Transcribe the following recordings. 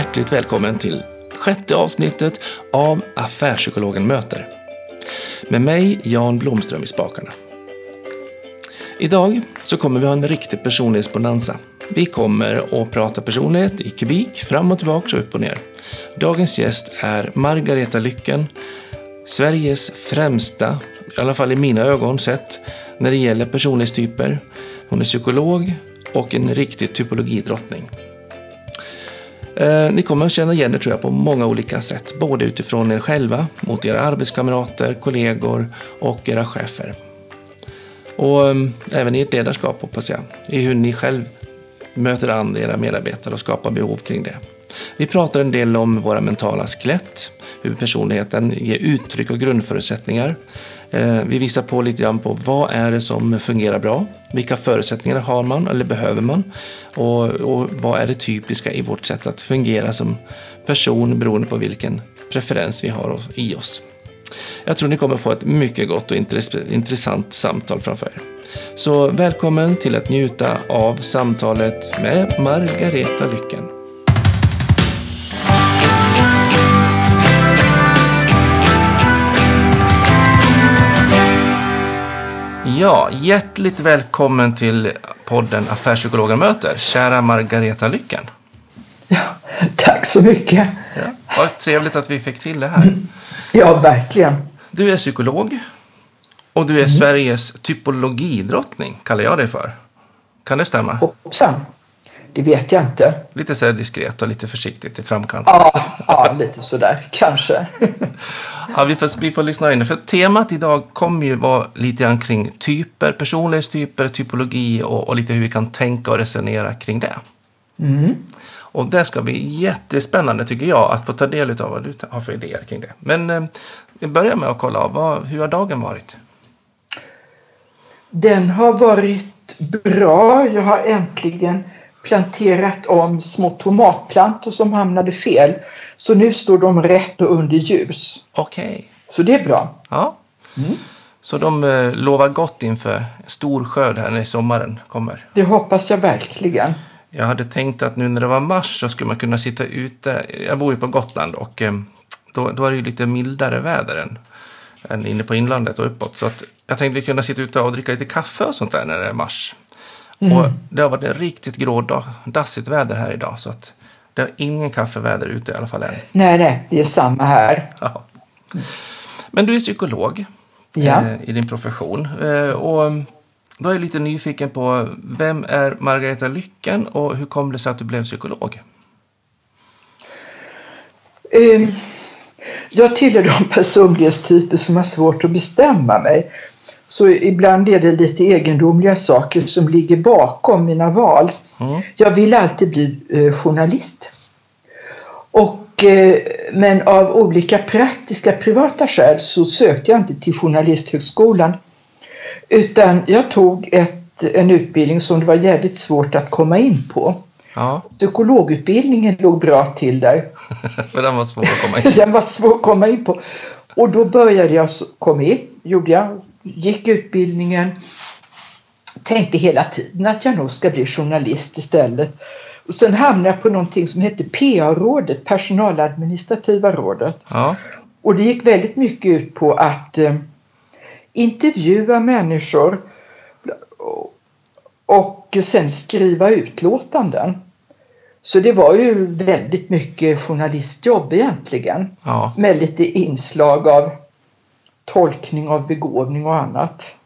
hjärtligt välkommen till sjätte avsnittet av Affärspsykologen möter. Med mig, Jan Blomström i spakarna. Idag så kommer vi ha en riktig personlighetsbonanza. Vi kommer att prata personlighet i kubik, fram och tillbaka och upp och ner. Dagens gäst är Margareta Lycken, Sveriges främsta, i alla fall i mina ögon sett, när det gäller personlighetstyper. Hon är psykolog och en riktig typologidrottning. Eh, ni kommer att känna igen er tror jag på många olika sätt, både utifrån er själva, mot era arbetskamrater, kollegor och era chefer. Och eh, även i ert ledarskap hoppas jag, i hur ni själv möter an era medarbetare och skapar behov kring det. Vi pratar en del om våra mentala skelett, hur personligheten ger uttryck och grundförutsättningar. Eh, vi visar på lite grann på vad är det som fungerar bra, vilka förutsättningar har man eller behöver man och, och vad är det typiska i vårt sätt att fungera som person beroende på vilken preferens vi har i oss. Jag tror ni kommer få ett mycket gott och intressant samtal framför er. Så välkommen till att njuta av samtalet med Margareta Lycken. Ja, hjärtligt välkommen till podden Affärspsykologen möter, kära Margareta Lycken. Ja, tack så mycket. Ja, vad trevligt att vi fick till det här. Ja, verkligen. Du är psykolog och du är mm. Sveriges typologidrottning, kallar jag dig för. Kan det stämma? Hoppsan. Det vet jag inte. Lite så diskret och lite försiktigt i framkant. Ja, ja lite sådär kanske. ja, vi, får, vi får lyssna in. För temat idag kommer ju vara lite grann kring typer, personlighetstyper, typologi och, och lite hur vi kan tänka och resonera kring det. Mm. Och det ska bli jättespännande tycker jag att få ta del av vad du har för idéer kring det. Men eh, vi börjar med att kolla av, vad, hur har dagen varit? Den har varit bra. Jag har äntligen planterat om små tomatplantor som hamnade fel. Så nu står de rätt och under ljus. Okej. Okay. Så det är bra. Ja. Mm. Så de eh, lovar gott inför stor skörd här när sommaren kommer? Det hoppas jag verkligen. Jag hade tänkt att nu när det var mars så skulle man kunna sitta ute. Jag bor ju på Gotland och eh, då, då är det ju lite mildare väder än, än inne på inlandet och uppåt. Så att jag tänkte vi kunde sitta ute och dricka lite kaffe och sånt där när det är mars. Mm. Och det har varit en riktigt grå, dassigt väder här idag. Så att det är ingen kaffeväder ute i alla fall än. Nej, nej, det är samma här. Ja. Men du är psykolog ja. eh, i din profession. Eh, och då är jag lite nyfiken på vem är Margareta Lycken och hur kom det sig att du blev psykolog? Um, jag tillhör de personlighetstyper som har svårt att bestämma mig. Så ibland är det lite egendomliga saker som ligger bakom mina val. Mm. Jag vill alltid bli eh, journalist. Och, eh, men av olika praktiska privata skäl så sökte jag inte till Journalisthögskolan. Utan jag tog ett, en utbildning som det var jävligt svårt att komma in på. Ja. Psykologutbildningen låg bra till där. För den var svår att komma in på. den var svår att komma in på. Och då började jag, kom in, gjorde jag, gick utbildningen. Tänkte hela tiden att jag nog ska bli journalist istället. Och sen hamnade jag på någonting som hette PA-rådet, personaladministrativa rådet. Ja. Och det gick väldigt mycket ut på att eh, intervjua människor och sen skriva utlåtanden. Så det var ju väldigt mycket journalistjobb egentligen. Ja. Med lite inslag av tolkning av begåvning och annat.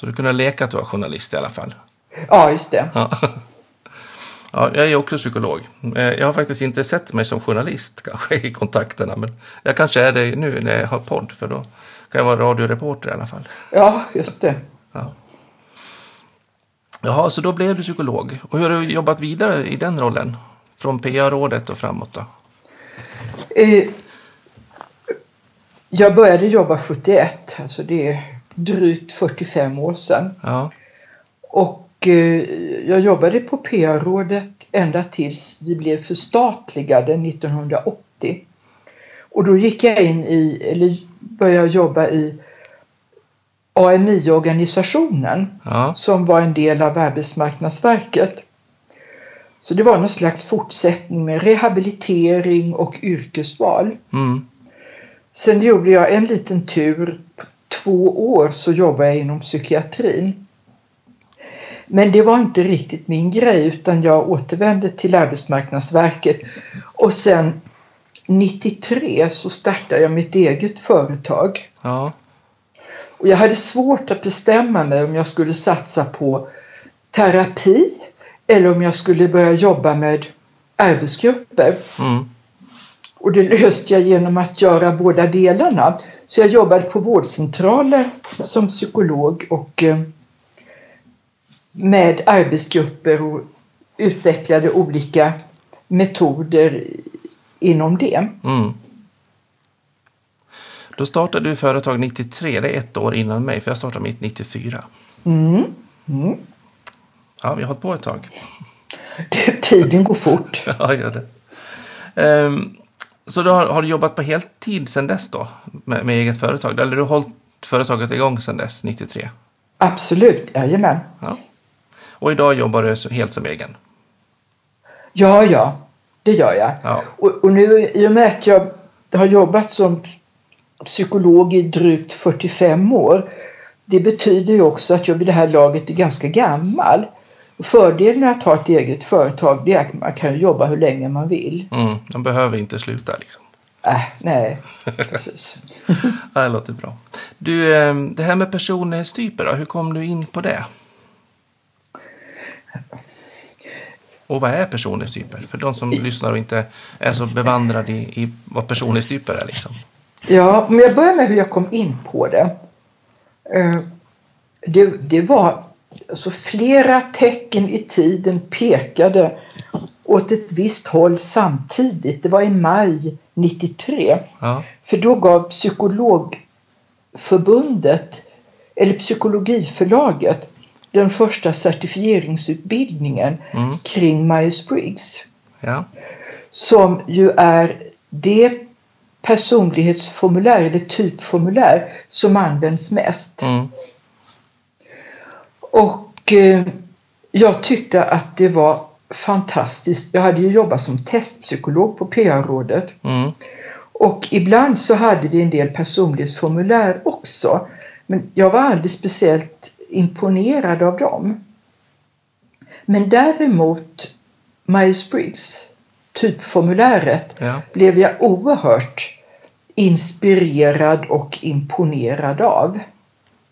Så du kunde leka att du var journalist i alla fall? Ja, just det. Ja. ja. jag är också psykolog. Eh, jag har faktiskt inte sett mig som journalist kanske i kontakterna, men jag kanske är det nu när jag har podd, för då kan jag vara radioreporter i alla fall. Ja, just det. Ja. Jaha, så då blev du psykolog. Och hur har du jobbat vidare i den rollen? Från PA-rådet och framåt då? Jag började jobba 71, alltså det är drygt 45 år sedan. Ja. Och eh, jag jobbade på PA-rådet ända tills vi blev förstatligade 1980. Och då gick jag in i, eller började jobba i AMI-organisationen ja. som var en del av Arbetsmarknadsverket. Så det var någon slags fortsättning med rehabilitering och yrkesval. Mm. Sen gjorde jag en liten tur. På två år så jobbade jag inom psykiatrin. Men det var inte riktigt min grej utan jag återvände till Arbetsmarknadsverket och sen 93 så startade jag mitt eget företag. Ja. Och jag hade svårt att bestämma mig om jag skulle satsa på terapi eller om jag skulle börja jobba med arbetsgrupper. Mm. Och det löste jag genom att göra båda delarna. Så jag jobbade på vårdcentraler som psykolog och eh, med arbetsgrupper och utvecklade olika metoder inom det. Mm. Då startade du företag 93, det är ett år innan mig, för jag startade mitt 94. Mm. Mm. Ja, vi har hållit på ett tag. Tiden går fort. Ja, gör det. Ehm, så då har, har, du jobbat på heltid sedan dess då? Med, med eget företag? Eller du har hållit företaget igång sedan dess, 93? Absolut, jajamän. Ja. Och idag jobbar du helt som egen? Ja, ja, det gör jag. Ja. Och, och nu i och med att jag har jobbat som psykolog i drygt 45 år. Det betyder ju också att jag vid det här laget är ganska gammal. Fördelen med att ha ett eget företag det är att man kan jobba hur länge man vill. Mm, man behöver inte sluta liksom. Äh, nej, precis. ja, det låter bra. Du, ehm, det här med personlighetstyper då, hur kom du in på det? Och vad är personlighetstyper? För de som lyssnar och inte är så bevandrade i, i vad personlighetstyper är liksom. Ja, om jag börjar med hur jag kom in på det. Eh, det, det var alltså flera tecken i tiden pekade åt ett visst håll samtidigt. Det var i maj 93. Ja. För då gav Psykologförbundet, eller Psykologiförlaget, den första certifieringsutbildningen Mm. kring Myers-Briggs. Ja. Som ju är det personlighetsformulär eller typformulär som används mest. Mm. Och eh, jag tyckte att det var fantastiskt. Jag hade ju jobbat som testpsykolog på PR-rådet Mm. och ibland så hade vi en del personlighetsformulär också. Men jag var aldrig speciellt imponerad av dem. Men däremot Myers-Briggs typformuläret Ja. blev jag oerhört inspirerad och imponerad av.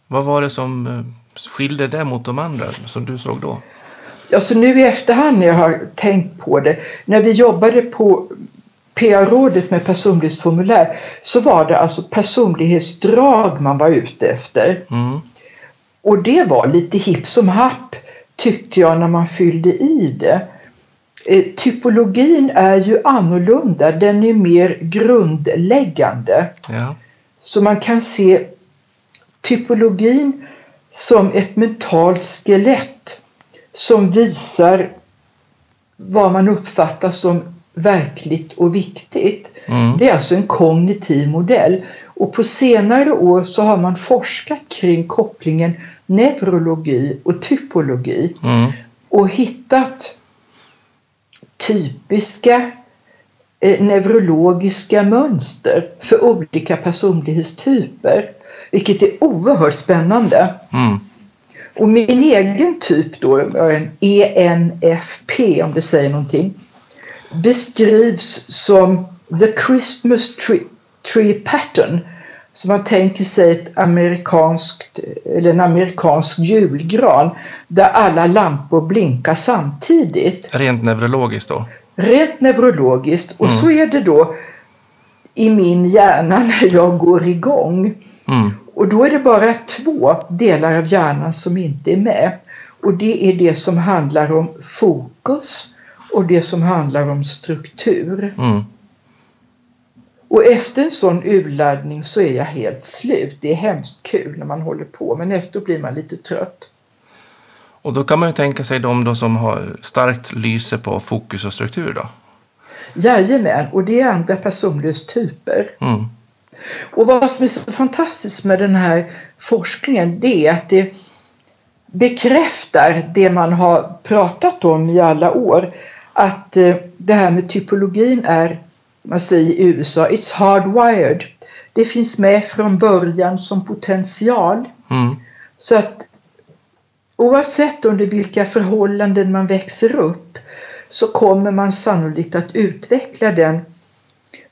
Vad var det som eh, skilde det mot de andra som du såg då? Alltså nu i efterhand när jag har tänkt på det, när vi jobbade på PR-rådet med personlighetsformulär så var det alltså personlighetsdrag man var ute efter. Mm. Och det var lite hipp som happ tyckte jag när man fyllde i det. Eh, Typologin är ju annorlunda, den är mer grundläggande. Ja. Så man kan se typologin som ett mentalt skelett som visar vad man uppfattar som verkligt och viktigt. Mm. Det är alltså en kognitiv modell. Och på senare år så har man forskat kring kopplingen neurologi och typologi Mm. och hittat typiska eh, neurologiska mönster för olika personlighetstyper. Vilket är oerhört spännande. Mm. Och min egen typ då, en ENFP om det säger någonting, beskrivs som the Christmas tree, tree pattern. Så man tänker sig ett amerikanskt, eller en amerikansk julgran där alla lampor blinkar samtidigt. Rent neurologiskt då? Rent neurologiskt. Och Mm. så är det då i min hjärna när jag går igång. Mm. Och då är det bara två delar av hjärnan som inte är med. Och det är det som handlar om fokus och det som handlar om struktur. Mm. Och efter en sån urladdning så är jag helt slut. Det är hemskt kul när man håller på men efter blir man lite trött. Och då kan man ju tänka sig de då som har starkt lyse på fokus och struktur då? Jajamän, och det är andra personlighetstyper. Mm. Och vad som är så fantastiskt med den här forskningen det är att det bekräftar det man har pratat om i alla år. att eh, det här med typologin är, man säger i USA, it's hardwired. Det finns med från början som potential. Mm. Så att oavsett under vilka förhållanden man växer upp så kommer man sannolikt att utveckla den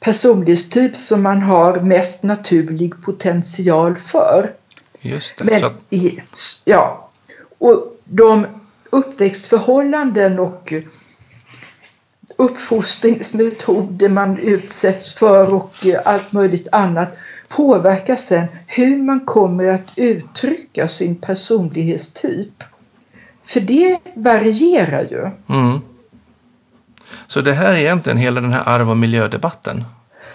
personlighetstyp som man har mest naturlig potential för. Just det. Men Så i, ja, och de uppväxtförhållanden och uppfostringsmetoder man utsätts för och allt möjligt annat påverkar sen hur man kommer att uttrycka sin personlighetstyp. För det varierar ju. mm. Så det här är egentligen hela den här arv och miljödebatten.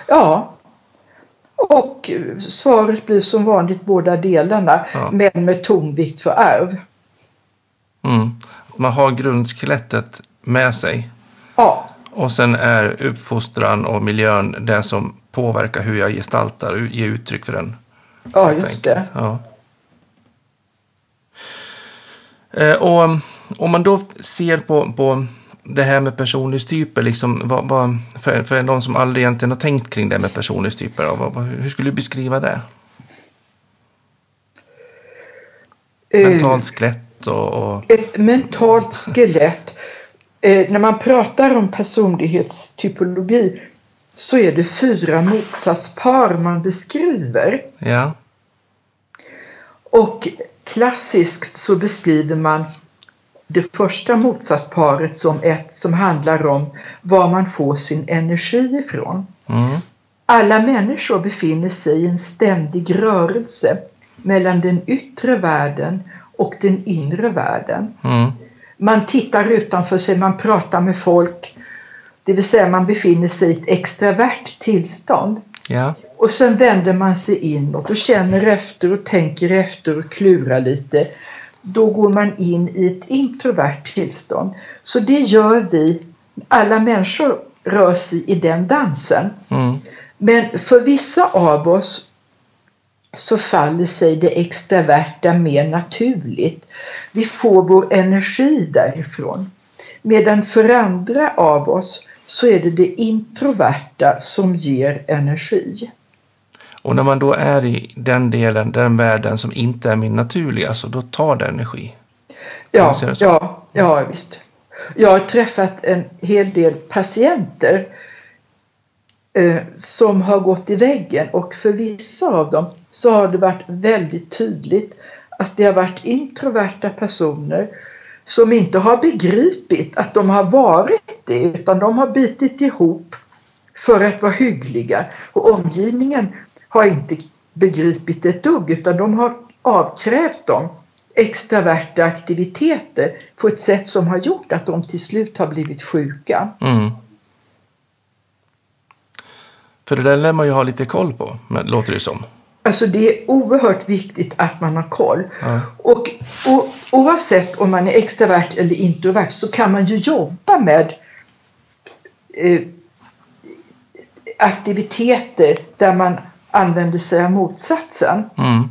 Ja. Och svaret blir som vanligt båda delarna, Ja. men med tonvikt för arv. Mm. Man har grundskelettet med sig. Ja, Och sen är uppfostran och miljön det som påverkar hur jag gestaltar och ger uttryck för den. ja just det. Ja. Eh, och om man då ser på, på det här med personlighetstyper, liksom, vad, vad, för, för de som aldrig egentligen har tänkt kring det med personlighetstyper, då, vad, hur skulle du beskriva det? Eh, Mentalt skelett och... och ett mentalt skelett. Eh, när man pratar om personlighetstypologi så är det fyra motsatspar man beskriver. ja, Och klassiskt så beskriver man det första motsatsparet som ett som handlar om var man får sin energi ifrån. mm, Alla människor befinner sig i en ständig rörelse mellan den yttre världen och den inre världen. mm, Man tittar utanför sig, man pratar med folk. Det vill säga man befinner sig i ett extravert tillstånd. ja, Och sen vänder man sig inåt och känner efter och tänker efter och klurar lite. Då går man in i ett introvert tillstånd. Så det gör vi. Alla människor rör sig i den dansen. mm, Men för vissa av oss så faller sig det extraverta mer naturligt. Vi får vår energi därifrån. Medan för andra av oss så är det det introverta som ger energi. Och när man då är i den delen, den världen som inte är min naturliga, så då tar det energi. Ja, ja, ja visst. Jag har träffat en hel del patienter eh, som har gått i väggen och för vissa av dem så har det varit väldigt tydligt att det har varit introverta personer som inte har begripit att de har varit det utan de har bitit ihop för att vara hyggliga och omgivningen har inte begripit ett dugg utan de har avkrävt dem extraverta aktiviteter på ett sätt som har gjort att de till slut har blivit sjuka. Mm. För det där lär man ju ha lite koll på, men, låter det som. Alltså det är oerhört viktigt att man har koll. Ja. Och, och oavsett om man är extravert eller introvert så kan man ju jobba med eh, aktiviteter där man använder sig av motsatsen. Mm.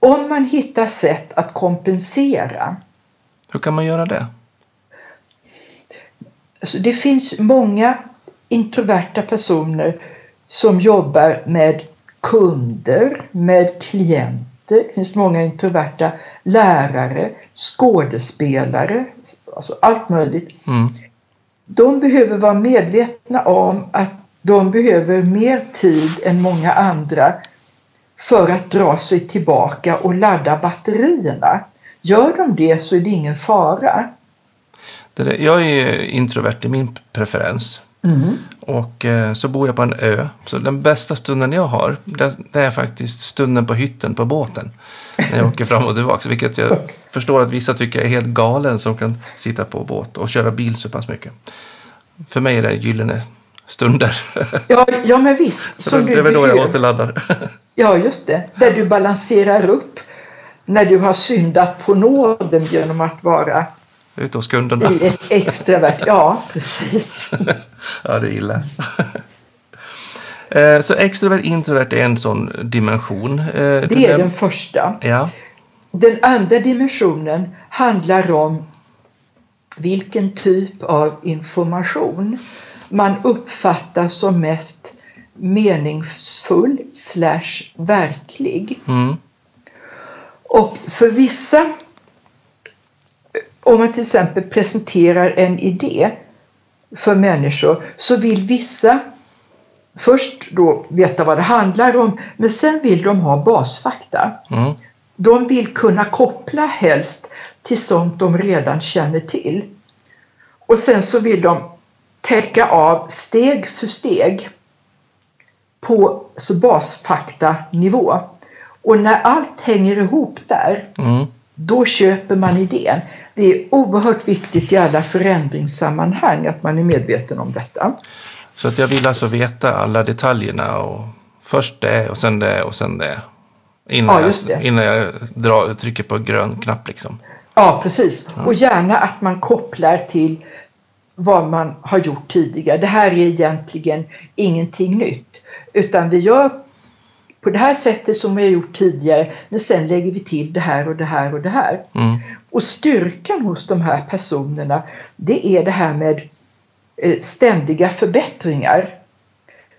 Om man hittar sätt att kompensera. Hur kan man göra det? Alltså det finns många introverta personer som jobbar med kunder, med klienter. Det finns många introverta lärare, skådespelare, alltså allt möjligt. Mm. De behöver vara medvetna om att de behöver mer tid än många andra för att dra sig tillbaka och ladda batterierna. Gör de det så är det ingen fara. Jag är introvert i min preferens. Och eh, så bor jag på en ö. Så den bästa stunden jag har, det är faktiskt stunden på hytten på båten. När jag åker fram och tillbaka. Vilket jag förstår att vissa tycker är helt galen som kan sitta på båt och köra bil så pass mycket. För mig är det gyllene stunder. Ja, ja men visst. Så det är väl då jag återladdar. Ja, just det. Där du balanserar upp när du har syndat på nåden genom att vara Ute hos kunderna. i ett extravert... Ja, precis. Ja, det är illa. Eh, Så extrovert introvert är en sån dimension. Eh, Det är den första. Ja. Den andra dimensionen handlar om vilken typ av information man uppfattar som mest meningsfull slash verklig. Mm. Och för vissa, om man till exempel presenterar en idé för människor så vill vissa först då veta vad det handlar om men sen vill de ha basfakta. Mm. De vill kunna koppla helst till sånt de redan känner till. Och sen så vill de täcka av steg för steg på så basfaktanivå. Och när allt hänger ihop där, Mm. då köper man idén. Det är oerhört viktigt i alla förändringssammanhang att man är medveten om detta. Så att jag vill alltså veta alla detaljerna och först det och sen det och sen det. Innan, Ja, det. jag, innan jag drar, trycker på grön knapp liksom. Ja, precis. Och gärna att man kopplar till vad man har gjort tidigare. Det här är egentligen ingenting nytt. Utan vi gör på det här sättet som vi har gjort tidigare men sen lägger vi till det här och det här och det här. Mm. Och styrkan hos de här personerna det är det här med eh, ständiga förbättringar.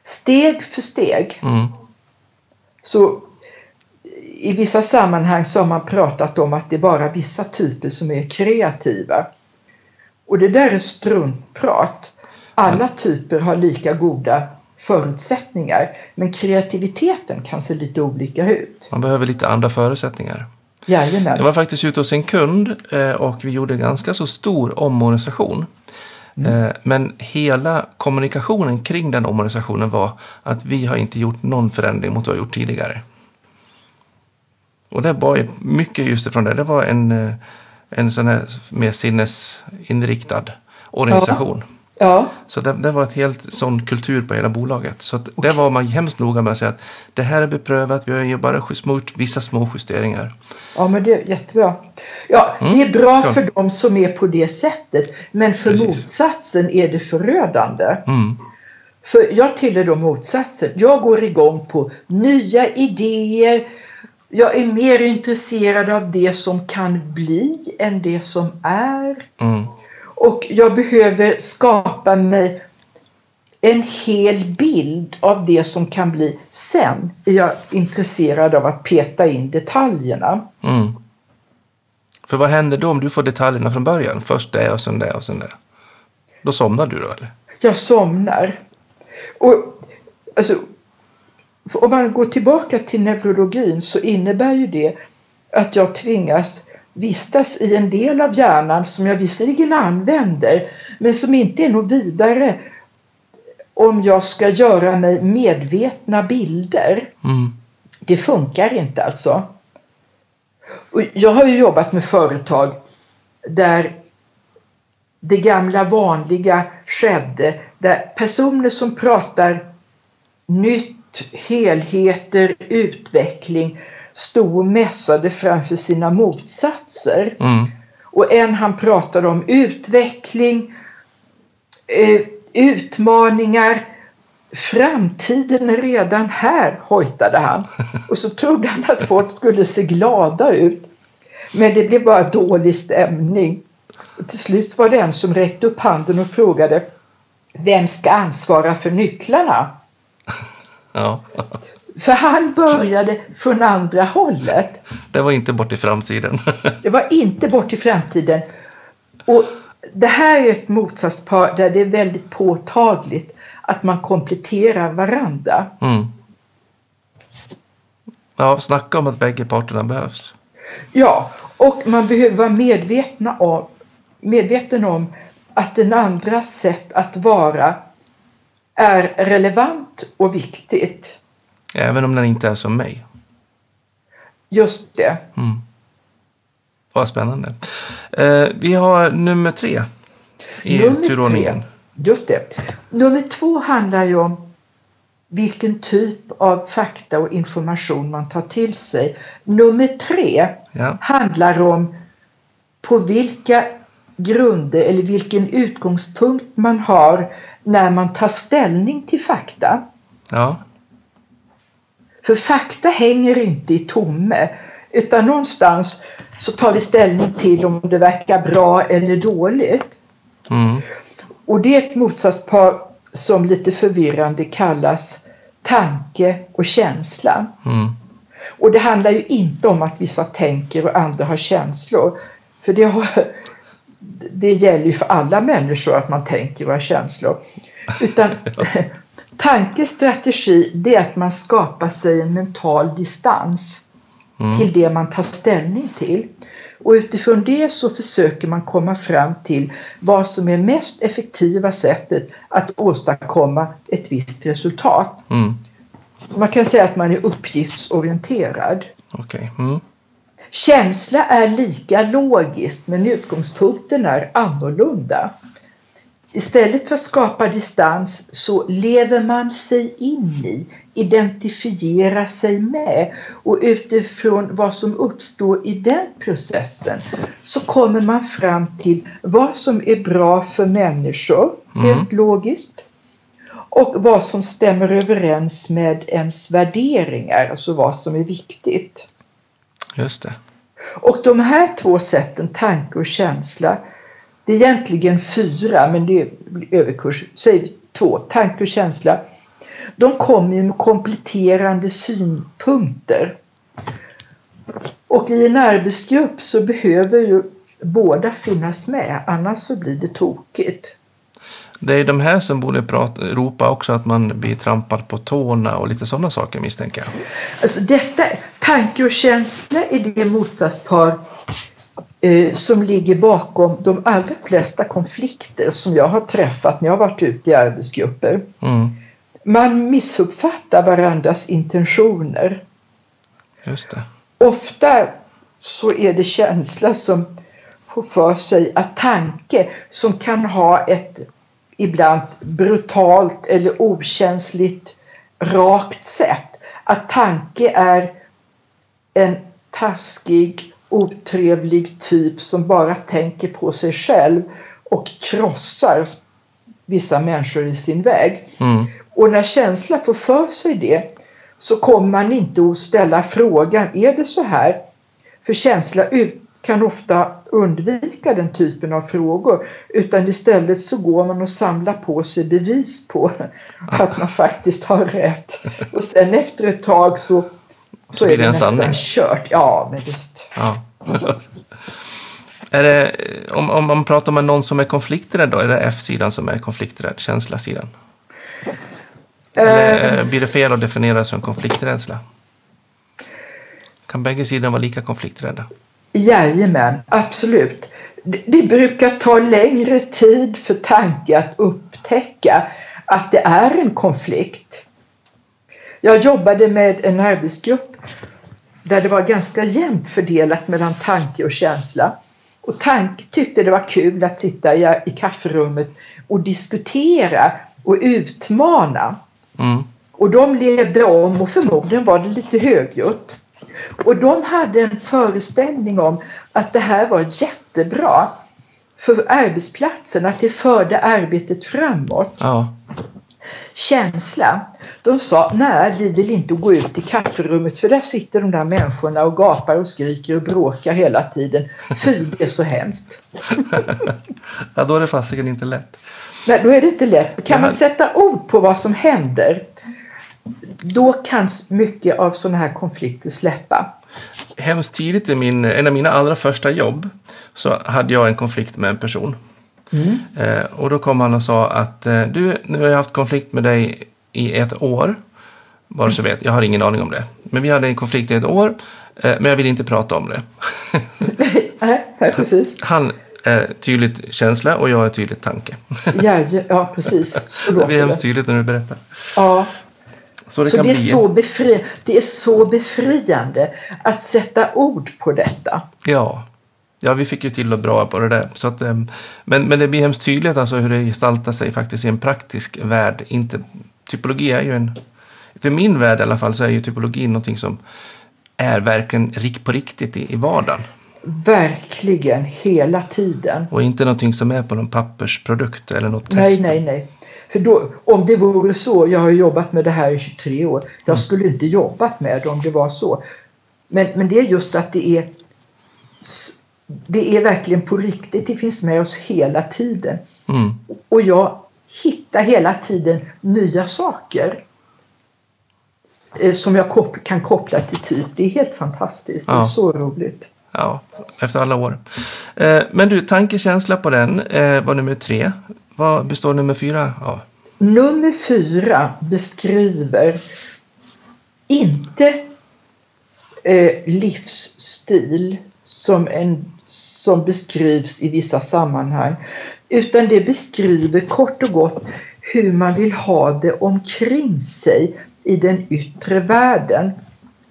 Steg för steg. Mm. Så i vissa sammanhang så har man pratat om att det är bara vissa typer som är kreativa. Och det där är struntprat. Alla typer har lika goda förutsättningar men kreativiteten kan se lite olika ut. Man behöver lite andra förutsättningar. Jag Jajamän. var faktiskt ute hos en kund eh, och vi gjorde en ganska så stor omorganisation. Eh, Men hela kommunikationen kring den omorganisationen var att vi har inte gjort någon förändring mot vad vi har gjort tidigare. Och det var mycket just ifrån det. Det var en, eh, en sån här mer sinnesinriktad organisation. Ja, Så det, det var ett helt sån kultur på hela bolaget. Så att det var man hemskt noga med att säga att det här är beprövat, vi har ju bara gjort vissa små justeringar. ja, men det är jättebra. Ja, det är bra Kul. för de som är på det sättet men för Precis. motsatsen är det förödande. Mm. För jag tillhör då motsatsen. Jag går igång på nya idéer. Jag är mer intresserad av det som kan bli än det som är. Mm. Och jag behöver skapa mig en hel bild av det som kan bli. Sen är jag intresserad av att peta in detaljerna. Mm. För vad händer då om du får detaljerna från början? Först det och sen det och sen det. Då somnar du då eller? Jag somnar. Och alltså, om man går tillbaka till neurologin så innebär ju det att jag tvingas vistas i en del av hjärnan som jag visserligen använder men som inte är något vidare om jag ska göra mig medvetna bilder. Mm. Det funkar inte alltså. Och jag har ju jobbat med företag där det gamla vanliga skedde. Där personer som pratar nytt, helheter, utveckling stod och mässade framför sina motsatser. Mm. Och en han pratade om utveckling, eh, utmaningar, framtiden är redan här, hojtade han. Och så trodde han att folk skulle se glada ut. Men det blev bara dålig stämning. Och till slut var det en som räckte upp handen och frågade Vem ska ansvara för nycklarna? Ja. För han började från andra hållet. Det var inte bort i framtiden. Det var inte bort i framtiden. Och det här är ett motsatspar där det är väldigt påtagligt att man kompletterar varandra. Mm. Ja, snacka om att bägge parterna behövs. Ja, och man behöver vara medvetna om, medveten om att den andras sätt att vara är relevant och viktigt. Även om den inte är som mig. Just det. Mm. Vad spännande. Eh, vi har nummer tre i Nummer turordningen. Just det. Nummer två handlar ju om vilken typ av fakta och information man tar till sig. Nummer tre Ja. handlar om på vilka grunder eller vilken utgångspunkt man har när man tar ställning till fakta. ja. För fakta hänger inte i tomme utan någonstans så tar vi ställning till om det verkar bra eller dåligt. Mm. Och det är ett motsatspar som lite förvirrande kallas tanke och känsla. Mm. Och det handlar ju inte om att vissa tänker och andra har känslor. För det, har, det gäller ju för alla människor att man tänker och har känslor. Utan tankestrategi det är att man skapar sig en mental distans Mm. till det man tar ställning till. Och utifrån det så försöker man komma fram till vad som är mest effektiva sättet att åstadkomma ett visst resultat. Mm. Man kan säga att man är uppgiftsorienterad. Okej. Mm. Känsla är lika logiskt men utgångspunkten är annorlunda. Istället för att skapa distans så lever man sig in i, identifierar sig med och utifrån vad som uppstår i den processen så kommer man fram till vad som är bra för människor, rent logiskt. Och vad som stämmer överens med ens värderingar, alltså vad som är viktigt. Just det. Och de här två sätten, tanke och känsla, det är egentligen fyra, men det är överkurs. Säg vi två, tanke och känsla. De kommer ju med kompletterande synpunkter. Och i en arbetsgrupp så behöver ju båda finnas med, annars så blir det tokigt. Det är de här som borde prata, ropa också att man blir trampad på tårna och lite sådana saker misstänker jag. Alltså detta, tanke och känsla är det motsatspar eh, som ligger bakom de allra flesta konflikter som jag har träffat när jag har varit ute i arbetsgrupper. Mm. Man missuppfattar varandras intentioner. Just det. Ofta så är det känsla som får för sig att tanke som kan ha ett ibland brutalt eller okänsligt rakt sätt. Att tanke är en taskig, otrevlig typ som bara tänker på sig själv och krossar vissa människor i sin väg. Mm. Och när känsla får för sig det så kommer man inte att ställa frågan, är det så här? För känsla ut- kan ofta undvika den typen av frågor utan istället så går man och samlar på sig bevis på att man faktiskt har rätt. Och sen efter ett tag så, så, är det det nästan sanning. kört. Ja, men visst. Ja. det, om, om man pratar med någon som är konflikträdd då, är det F-sidan som är konflikträdd, känslasidan? Eller eh, blir det fel att definiera det som konflikträdsla? Kan bägge sidor vara lika konflikträdda? Jajamän, absolut. Det, det brukar ta längre tid för tanke att upptäcka att det är en konflikt. Jag jobbade med en arbetsgrupp där det var ganska jämnt fördelat mellan tanke och känsla. Och tanke tyckte det var kul att sitta i, i kafferummet och diskutera och utmana. Mm. Och de levde om och förmodligen var det lite högljutt. Och de hade en föreställning om att det här var jättebra för arbetsplatsen, att det förde arbetet framåt. Ja. Känsla. De sa, nej vi vill inte gå ut i kafferummet för där sitter de där människorna och gapar och skriker och bråkar hela tiden. Fy, det är så hemskt. ja, då är det fasiken inte lätt. Nej, då är det inte lätt. Kan man sätta ord på vad som händer, då kan mycket av sådana här konflikter släppa. Hemskt tidigt i min, en av mina allra första jobb så hade jag en konflikt med en person. Eh, och då kom han och sa att eh, du, nu har jag haft konflikt med dig i ett år. Bara så vet, jag har ingen aning om det. Men vi hade en konflikt i ett år, eh, men jag vill inte prata om det. Nej, precis. Han är tydligt känsla och jag är tydligt tanke. Ja, ja, precis. Så Det blir hemskt tydligt när du berättar. Ja, Så det så det är så, befri, det är så befriande att sätta ord på detta. Ja. Ja, vi fick ju till och bra på det där. Så att, eh, men, men det blir hemskt tydligt alltså hur det gestaltar sig faktiskt i en praktisk värld. Inte, typologi är ju en... För min värld i alla fall så är ju typologi någonting som är verkligen rik på riktigt i, i vardagen. Verkligen, hela tiden. Och inte någonting som är på någon pappersprodukt eller något Nej, test. nej, nej. Då, om det vore så, jag har jobbat med det här i 23 år, jag Mm. skulle inte jobbat med det om det var så. Men, men det är just att det är det är verkligen på riktigt. Det finns med oss hela tiden. Mm. Och jag hittar hela tiden nya saker eh, som jag kop kan koppla till typ. Det är helt fantastiskt. Det är så roligt. Ja, efter alla år. Eh, men du, tankekänsla på den eh, var nummer tre. Vad består nummer fyra av? Nummer fyra beskriver inte eh, livsstil som, en, som beskrivs i vissa sammanhang utan det beskriver kort och gott hur man vill ha det omkring sig i den yttre världen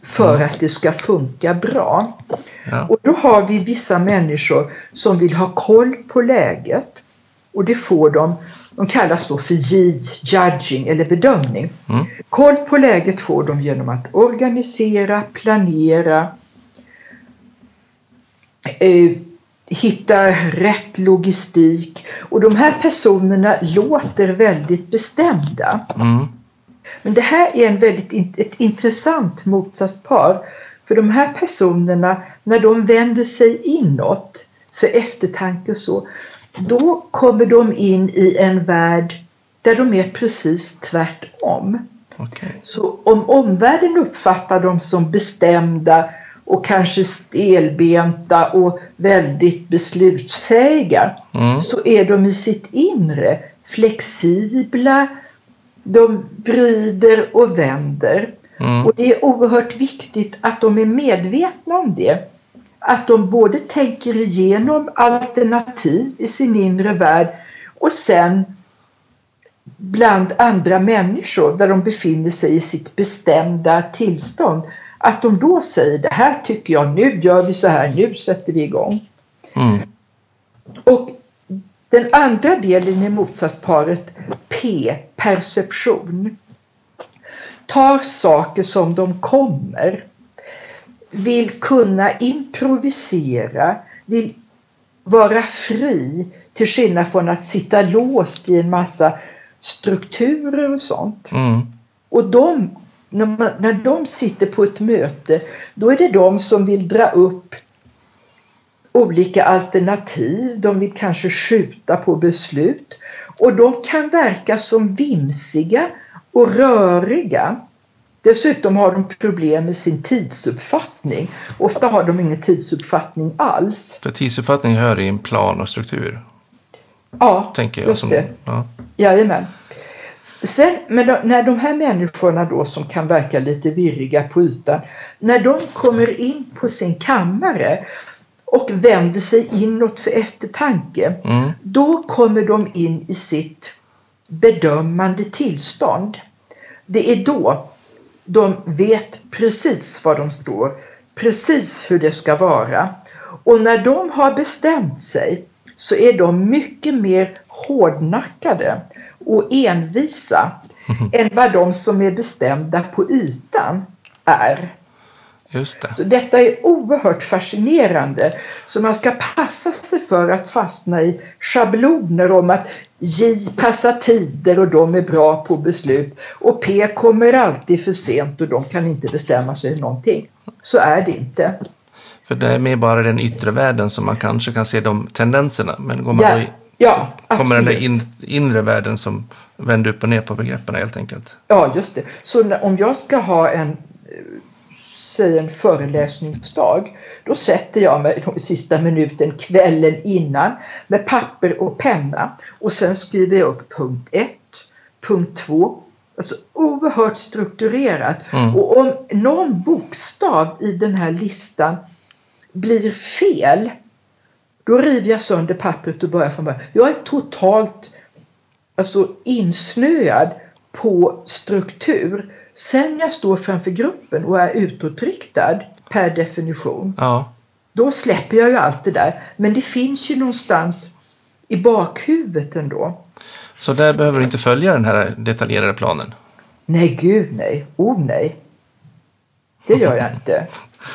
för att det ska funka bra. Ja. Och då har vi vissa människor som vill ha koll på läget och det får de, de kallas då för J, judging eller bedömning. Mm. Koll på läget får de genom att organisera, planera, eh, hitta rätt logistik och de här personerna låter väldigt bestämda. Mm. Men det här är en väldigt ett intressant motsatspar. För de här personerna, när de vänder sig inåt för eftertanke och så, då kommer de in i en värld där de är precis tvärtom. Okej. Så om omvärlden uppfattar dem som bestämda och kanske stelbenta och väldigt beslutsfähiga Mm. så är de i sitt inre flexibla, de vrider och vänder. Mm. Och det är oerhört viktigt att de är medvetna om det. Att de både tänker igenom alternativ i sin inre värld och sen bland andra människor där de befinner sig i sitt bestämda tillstånd. Att de då säger det här tycker jag, nu gör vi så här, nu sätter vi igång. Mm. Och den andra delen i motsatsparet P, perception, tar saker som de kommer, vill kunna improvisera, vill vara fri till skillnad från att sitta låst i en massa strukturer och sånt. Mm. Och de, när, man, när de sitter på ett möte, då är det de som vill dra upp olika alternativ. De vill kanske skjuta på beslut. Och de kan verka som vimsiga och röriga. Dessutom har de problem med sin tidsuppfattning. Ofta har de ingen tidsuppfattning alls. För tidsuppfattning hör i en plan och struktur, Ja, tänker jag. just Som, det. ja. Jajamän. Sen, men då, när de här människorna då som kan verka lite virriga på ytan, när de kommer in på sin kammare och vänder sig inåt för eftertanke, Mm. då kommer de in i sitt bedömande tillstånd. Det är då de vet precis var de står, precis hur det ska vara. Och när de har bestämt sig så är de mycket mer hårdnackade och envisa än vad de som är bestämda på ytan är. Just det. Så detta är oerhört fascinerande. Så man ska passa sig för att fastna i schabloner om att J passar tider och de är bra på beslut och P kommer alltid för sent och de kan inte bestämma sig för någonting. Så är det inte. För det är mer bara den yttre världen som man kanske kan se de tendenserna. Men går man Ja, i, ja kommer den där absolut. in, inre världen som vänder upp och ner på begreppen helt enkelt. Ja, just det. Så om jag ska ha en, eh, säg en föreläsningsdag, då sätter jag mig i sista minuten kvällen innan med papper och penna och sen skriver jag upp punkt 1, punkt 2, alltså oerhört strukturerat. Mm. Och om någon bokstav i den här listan blir fel, då river jag sönder pappret och börjar från början. Jag är totalt alltså insnöad på struktur. Sen jag står framför gruppen och är utåtriktad per definition, Ja, då släpper jag ju allt det där. Men det finns ju någonstans i bakhuvudet ändå. så där behöver du inte följa den här detaljerade planen. Nej, gud nej. Oh nej. Det gör jag inte.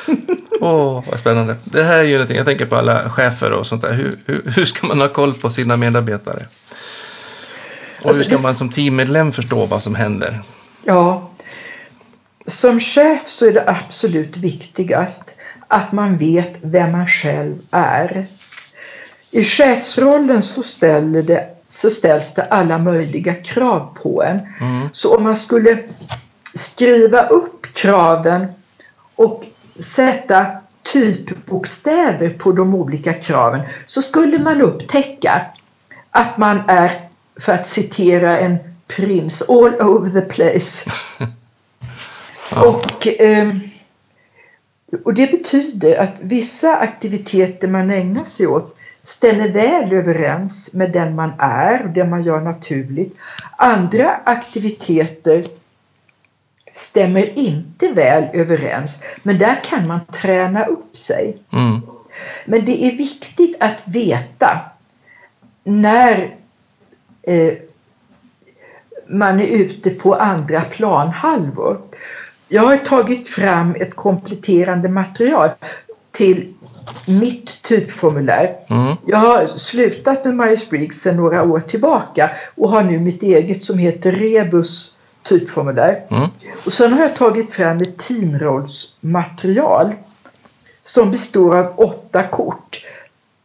Åh, vad spännande. Det här är ju någonting, jag tänker på alla chefer och sånt där. Hur, hur, hur ska man ha koll på sina medarbetare? Och Alltså, hur ska det- man som teammedlem förstå vad som händer? Ja. Som chef så är det absolut viktigast att man vet vem man själv är. I chefsrollen så, ställer det, så ställs det alla möjliga krav på en. Mm. Så om man skulle skriva upp kraven och sätta typbokstäver på de olika kraven så skulle man upptäcka att man är, för att citera en prins, all over the place. Och, eh, och det betyder att vissa aktiviteter man ägnar sig åt stämmer väl överens med den man är och det man gör naturligt. Andra aktiviteter stämmer inte väl överens men där kan man träna upp sig. Mm. Men det är viktigt att veta när eh, man är ute på andra planhalvor. Jag har tagit fram ett kompletterande material till mitt typformulär. Mm. Jag har slutat med Myers-Briggs sedan några år tillbaka och har nu mitt eget som heter Rebus typformulär. Mm. Och sen har jag tagit fram ett teamrollsmaterial som består av åtta kort.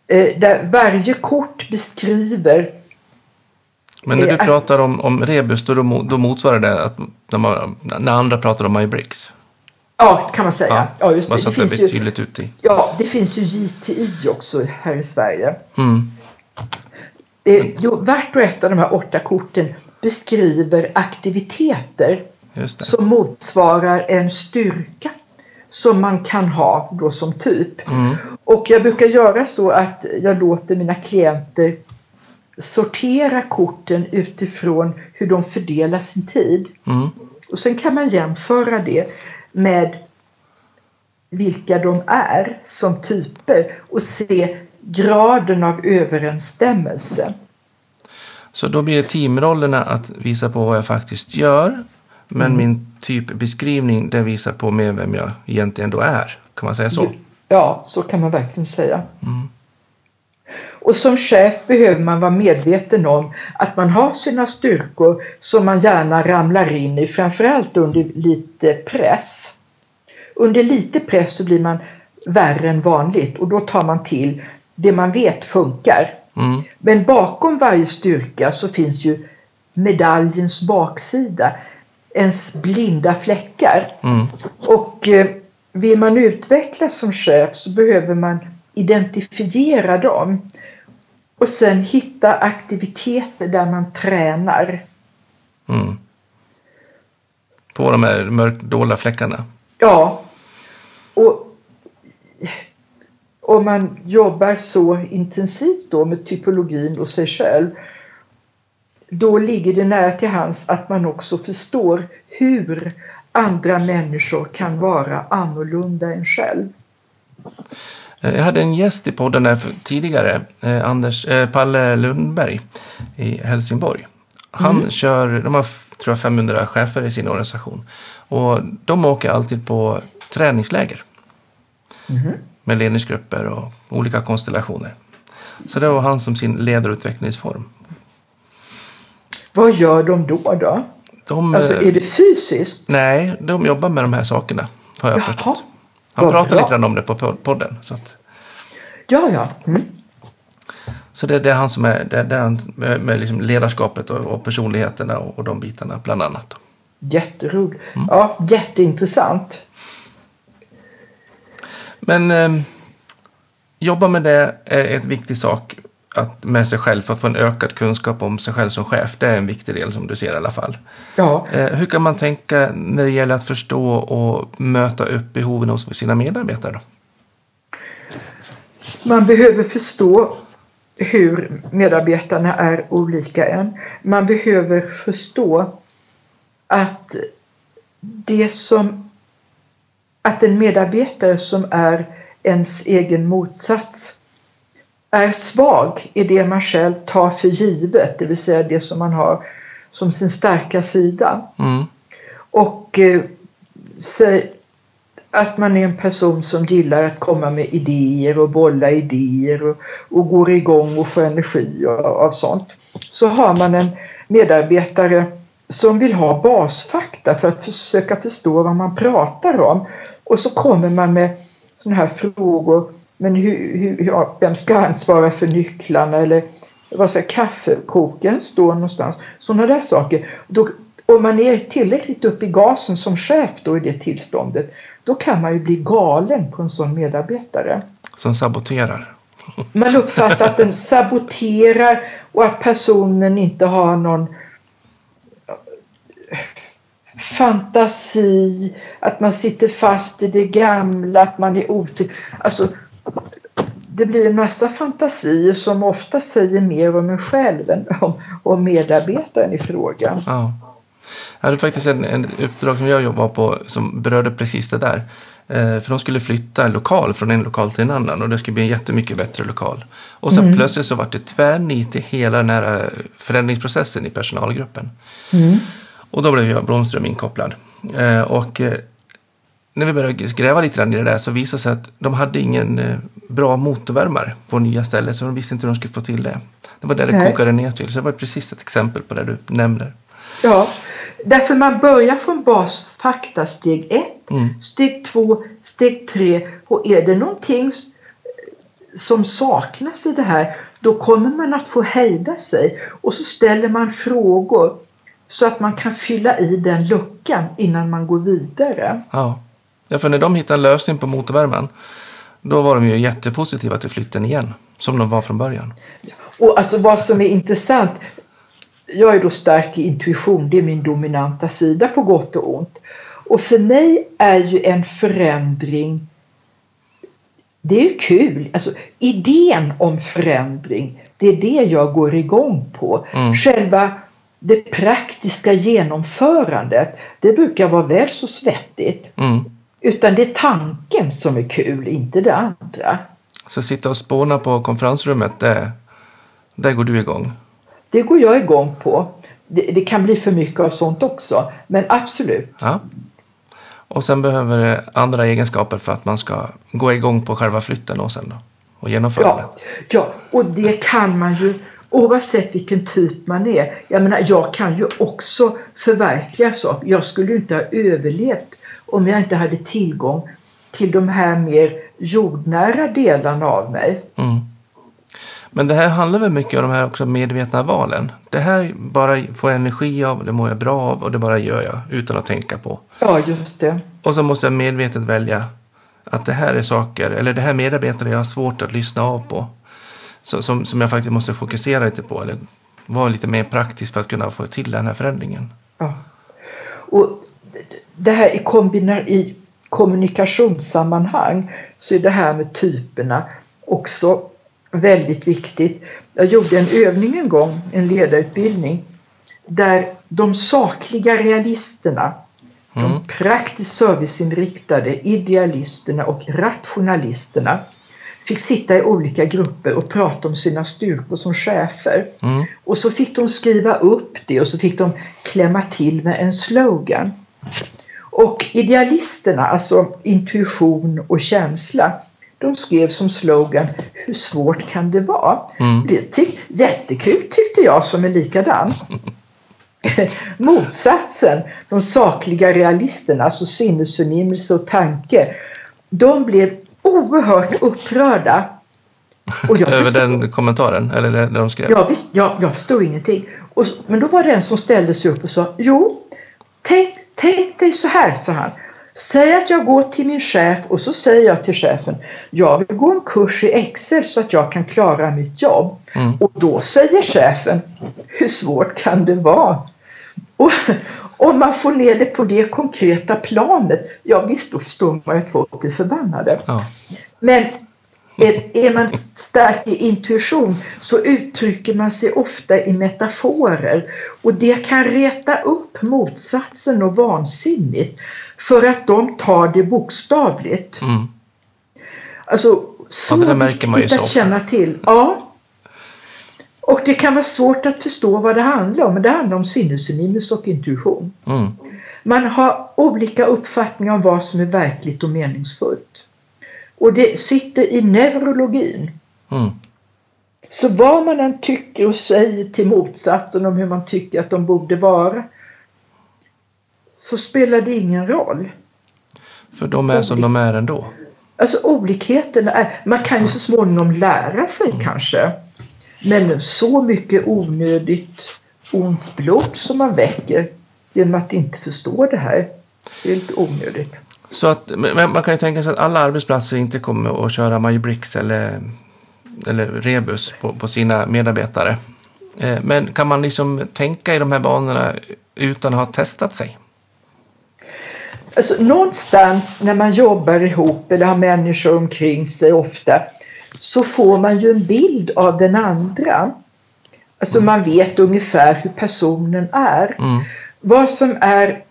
Eh, där varje kort beskriver Men när du pratar om, om rebus, då, då motsvarar det att när, man, när andra pratar om MyBricks? Ja, kan man säga. Ja, just det. Så Det att det finns, blir ju, tydligt ut i. ja, det finns ju JTI också här i Sverige. Mm. Eh, jo, vart och ett av de här åtta korten beskriver aktiviteter det. som motsvarar en styrka som man kan ha då som typ. Mm. Och jag brukar göra så att jag låter mina klienter sortera korten utifrån hur de fördelar sin tid. Mm. Och sen kan man jämföra det med vilka de är som typer och se graden av överensstämmelse. Så då blir det teamrollerna att visa på vad jag faktiskt gör. Men Mm. min typbeskrivning den visar på mer vem jag egentligen då är. Kan man säga så? Ja, så kan man verkligen säga. Mm. Och som chef behöver man vara medveten om att man har sina styrkor som man gärna ramlar in i, framförallt under lite press. Under lite press så blir man värre än vanligt och då tar man till det man vet funkar. Mm. Men bakom varje styrka så finns ju medaljens baksida, ens blinda fläckar. Mm. Och eh, vill man utvecklas som chef så behöver man identifiera dem och sen hitta aktiviteter där man tränar. Mm. På de här mörkdolda fläckarna. Ja, och om man jobbar så intensivt då med typologin och sig själv då ligger det nära till hands att man också förstår hur andra människor kan vara annorlunda än själv. Eh, Jag hade en gäst i podden för- tidigare, eh, Anders, eh, Palle Lundberg i Helsingborg. Han Mm. kör, de har tror jag 500 chefer i sin organisation. Och de åker alltid på träningsläger. Mhm. Med ledningsgrupper och olika konstellationer. Så det var han som sin ledarutvecklingsform. Vad gör de då? då? De, Alltså eh, är det fysiskt? Nej, de jobbar med de här sakerna. Har jag Jaha, förstått. Han vad pratar bra. lite grann om det på pod- podden. Så, att, Ja, ja. Mm. så det, det är han som är, det, det är han med, med liksom ledarskapet och, och personligheterna och, och de bitarna bland annat. Jätteroligt. Mm. Ja, jätteintressant. Men eh, jobba med det är ett viktig sak att, med sig själv för att få en ökad kunskap om sig själv som chef. Det är en viktig del som du ser i alla fall. Ja, Eh, hur kan man tänka när det gäller att förstå och möta upp behoven hos sina medarbetare? Då? man behöver förstå hur medarbetarna är olika en. Man behöver förstå att det som att en medarbetare som är ens egen motsats är svag i det man själv tar för givet, det vill säga det som man har som sin starka sida. Mm. Och eh, att man är en person som gillar att komma med idéer och bolla idéer och, och går igång och får energi av, av sånt. Så har man en medarbetare som vill ha basfakta för att försöka förstå vad man pratar om. Och så kommer man med sådana här frågor. Men hur, hur, ja, vem ska ansvara för nycklarna eller vad ska kaffekokaren stå någonstans? Sådana där saker. Då, om man är tillräckligt upp i gasen som chef då i det tillståndet, då kan man ju bli galen på en sån medarbetare. Som saboterar. Man uppfattar att den saboterar och att personen inte har någon fantasi, att man sitter fast i det gamla, att man är otrygg. Alltså, det blir en massa fantasier som ofta säger mer om en själv än om, om medarbetaren i fråga. Ja. Jag hade faktiskt en, en uppdrag som jag jobbade på som berörde precis det där. Eh, för de skulle flytta en lokal från en lokal till en annan och det skulle bli en jättemycket bättre lokal. Och sen mm. plötsligt så var det tvärnit i hela den här eh, förändringsprocessen i personalgruppen. Mm. Och då blev jag Blomström inkopplad. Eh, och eh, när vi började gräva lite grann i det där så visade det sig att de hade ingen eh, bra motorvärmare på nya ställen så de visste inte hur de skulle få till det. Det var där det Nej. kokade ner till. Så det var precis ett exempel på det du nämner. Ja, därför man börjar från basfakta steg ett, mm. steg två, steg tre och är det någonting som saknas i det här då kommer man att få hejda sig och så ställer man frågor så att man kan fylla i den luckan innan man går vidare. Ja, ja för när de hittade en lösning på motorvärmen då var de ju jättepositiva till flytten igen, som de var från början. Och alltså vad som är intressant, jag är då stark i intuition, det är min dominanta sida på gott och ont. Och för mig är ju en förändring, det är ju kul, alltså idén om förändring, det är det jag går igång på. Mm. Själva det praktiska genomförandet, det brukar vara väl så svettigt. Mm. Utan det är tanken som är kul, inte det andra. Så sitta och spåna på konferensrummet, det, där går du igång? Det går jag igång på. Det, det, kan bli för mycket av sånt också, men absolut. Ja. Och sen behöver det andra egenskaper för att man ska gå igång på själva flytten och sen då, och genomförandet. Ja, ja, och det kan man ju oavsett vilken typ man är. Jag menar, jag kan ju också förverkliga saker. Jag skulle inte ha överlevt om jag inte hade tillgång till de här mer jordnära delarna av mig. Mm. Men det här handlar väl mycket om de här också medvetna valen. Det här bara får jag energi av, det mår jag bra av och det bara gör jag utan att tänka på. Ja, just det. Och så måste jag medvetet välja att det här är saker, eller det här medarbetare jag har svårt att lyssna av på som, som jag faktiskt måste fokusera lite på. Eller vara lite mer praktisk för att kunna få till den här förändringen. Ja. Och det här i, kombina- i kommunikationssammanhang så är det här med typerna också väldigt viktigt. Jag gjorde en övning en gång, en ledarutbildning, där de sakliga realisterna, mm. de praktiskt serviceinriktade idealisterna och rationalisterna fick sitta i olika grupper och prata om sina styrkor som chefer. Mm. Och så fick de skriva upp det och så fick de klämma till med en slogan. Och idealisterna, alltså intuition och känsla, de skrev som slogan Hur svårt kan det vara? Mm. Det tyck, jättekul tyckte jag som är likadan. Motsatsen, de sakliga realisterna, alltså sinnesförnimmelse och tanke, de blev oerhört upprörda. Över förstod, den kommentaren? Eller det, de skrev? Ja, visst, ja, jag förstod ingenting. Och, men då var det en som ställde sig upp och sa Jo, tänk, tänk dig så här, sa han. Säg att jag går till min chef och så säger jag till chefen Jag vill gå en kurs i Excel så att jag kan klara mitt jobb. Mm. Och då säger chefen Hur svårt kan det vara? Och, om man får ner det på det konkreta planet, ja visst då förstår man att folk blir förbannade. Ja. Men är, är, man stark i intuition så uttrycker man sig ofta i metaforer och det kan reta upp motsatsen och vansinnigt för att de tar det bokstavligt. Mm. Alltså, så ja, viktigt att känna till. Ja, och det kan vara svårt att förstå vad det handlar om, men det handlar om sinnesförnimmelse och intuition. Mm. Man har olika uppfattningar om vad som är verkligt och meningsfullt. Och det sitter i neurologin. Mm. Så vad man än tycker och säger till motsatsen om hur man tycker att de borde vara så spelar det ingen roll. För de är som de är ändå? Alltså olikheterna är, man kan ju så småningom lära sig kanske. Men så mycket onödigt ont blod som man väcker genom att inte förstå det här. Det är lite onödigt. Så att, men man kan ju tänka sig att alla arbetsplatser inte kommer att köra MyBricks eller, eller Rebus på, på sina medarbetare. Eh, men kan man liksom tänka i de här banorna utan att ha testat sig? Alltså, någonstans när man jobbar ihop eller har människor omkring sig ofta så får man ju en bild av den andra. Alltså man vet ungefär hur personen är. Mm. Vad som är